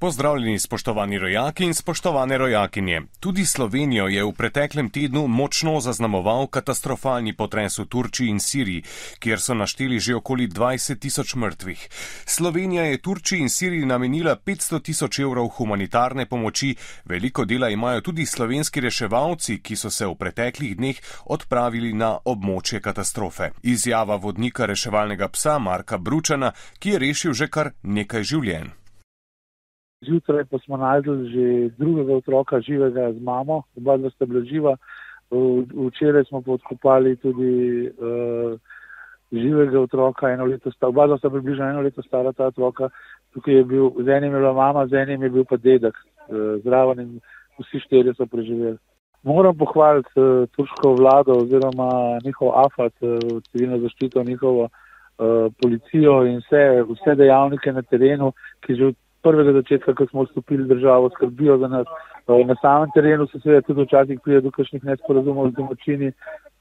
Pozdravljeni, spoštovani rojaki in spoštovane rojakinje. Tudi Slovenijo je v preteklem tednu močno zaznamoval katastrofalni potres v Turčiji in Siriji, kjer so našteli že okoli 20 tisoč mrtvih. Slovenija je Turčiji in Siriji namenila 500 tisoč evrov humanitarne pomoči, veliko dela imajo tudi slovenski reševalci, ki so se v preteklih dneh odpravili na območje katastrofe. Izjava vodnika reševalnega psa Marka Bručana, ki je rešil že kar nekaj življenj. Zjutraj pa smo najdli že drugega otroka, živega z mamo, oba dva sta bila živa. Včeraj smo pa odkopali tudi uh, živega otroka, eno leto sta, oba dva sta približno eno leto stara ta otroka. Tukaj je bil, z enim je bila mama, z enim je bil pa dedek uh, zraven in vsi štirje so preživeli. Moram pohvaliti uh, turško vlado oziroma njihov AFAT, uh, civilno zaščito, njihovo policijo in vse, vse dejavnike na terenu, ki že prvega začetka, ko smo vstopili v državo, skrbijo za nas. Eh, na samem terenu se seveda tudi včasih pride do kakšnih nesporazumov z domačini,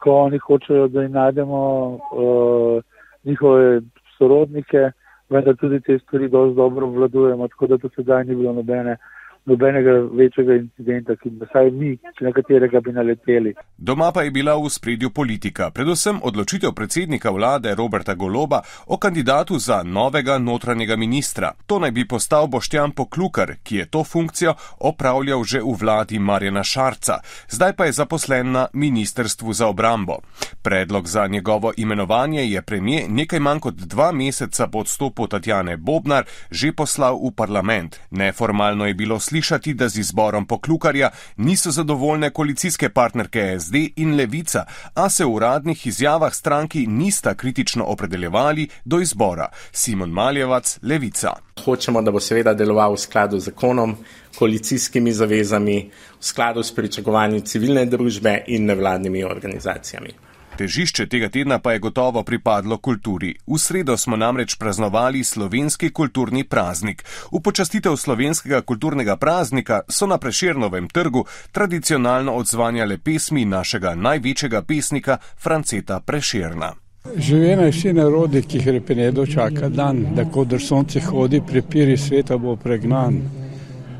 ko oni hočejo, da jim najdemo uh, njihove sorodnike, vendar tudi te stvari dosti dobro vladujemo, tako da to sedaj ni bilo nobene uh, nobenega večjega incidenta, ki bi vsaj mi, na katerega bi naleteli. Doma pa je bila v spredju politika, predvsem odločitev predsednika vlade Roberta Goloba o kandidatu za novega notranjega ministra. To naj bi postal Boštjan Poklukar, ki je to funkcijo opravljal že v vladi Marjana Šarca, zdaj pa je zaposlen na Ministrstvu za obrambo. Predlog za njegovo imenovanje je premije nekaj manj kot dva meseca po odstopu Tatjane Bobnar že poslal v parlament. Neformalno je bilo slišati, slišati, da z izborom poklukarja niso zadovoljne koalicijske partnerke SD in Levica, a se v uradnih izjavah stranki nista kritično opredeljevali do izbora. Simon Maljevac, Levica. Hočemo, da bo seveda deloval v skladu z zakonom, koalicijskimi zavezami, v skladu s pričakovanji civilne družbe in nevladnimi organizacijami. Težišče tega tedna pa je gotovo pripadlo kulturi. V sredo smo namreč praznovali slovenski kulturni praznik. V počastitev slovenskega kulturnega praznika so na Preširnovem trgu tradicionalno odzvanjale pesmi našega največjega pesnika Franceta Preširna. Živena je vsi narodi, ki jih repenedo čaka dan, da kodr sonce hodi, prepiri sveta bo pregnan.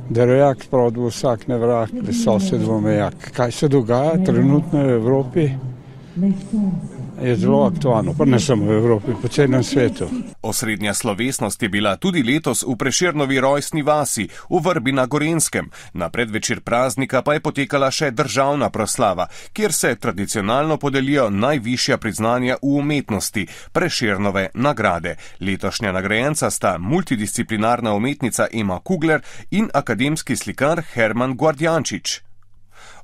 Da rojak sprav vsak ne vrak, da sosed bo mejak. Kaj se dogaja trenutno v Evropi? Je zelo aktualno, pa ne samo v Evropi, po celem svetu. Osrednja slovesnost je bila tudi letos v Preširnovi rojstni vasi v Vrbi na Gorenskem. Na predvečer praznika pa je potekala še državna proslava, kjer se tradicionalno podelijo najvišja priznanja v umetnosti - Preširnove nagrade. Letošnja nagrajenca sta multidisciplinarna umetnica Ema Kugler in akademski slikar Herman Guardjančič.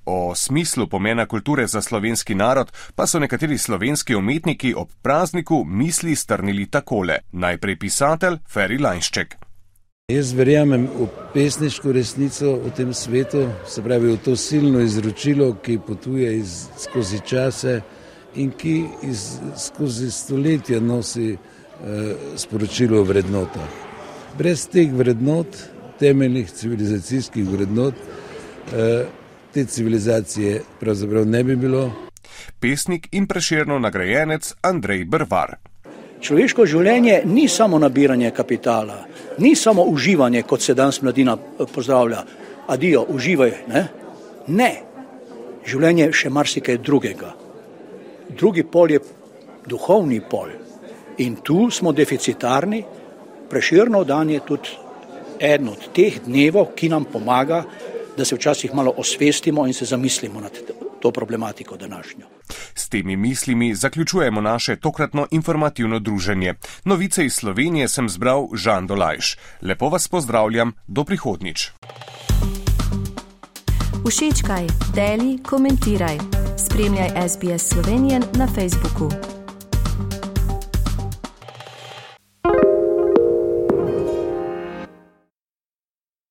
O smislu pomena kulture za slovenski narod pa so nekateri slovenski umetniki ob prazniku misli strnili takole. Najprej pisatelj Ferry Lajnšček. Jaz verjamem v pesniško resnico v tem svetu, se pravi v to silno izročilo, ki potuje iz, skozi čase in ki iz, skozi stoletja nosi eh, sporočilo o vrednotah. Brez teh vrednot, temeljnih civilizacijskih vrednot, eh, te civilizacije pravzaprav ne bi bilo. Pesnik in preširno nagrajenec Andrej Brvar. Človeško življenje ni samo nabiranje kapitala, ni samo uživanje, kot se danes mladina eh, pozdravlja. Adijo, uživaj. Ne? ne, življenje je še marsikaj drugega. Drugi pol je duhovni pol. In tu smo deficitarni, preširno dan je tudi eden od teh dnevov, ki nam pomaga, da se včasih malo osvestimo in se zamislimo nad to problematiko današnjo. S temi mislimi zaključujemo naše tokratno informativno druženje. Novice iz Slovenije sem zbral Žan Dolajš. Lepo vas pozdravljam, do prihodnič. Všečkaj, deli, komentiraj. Spremljaj SBS Slovenijo na Facebooku.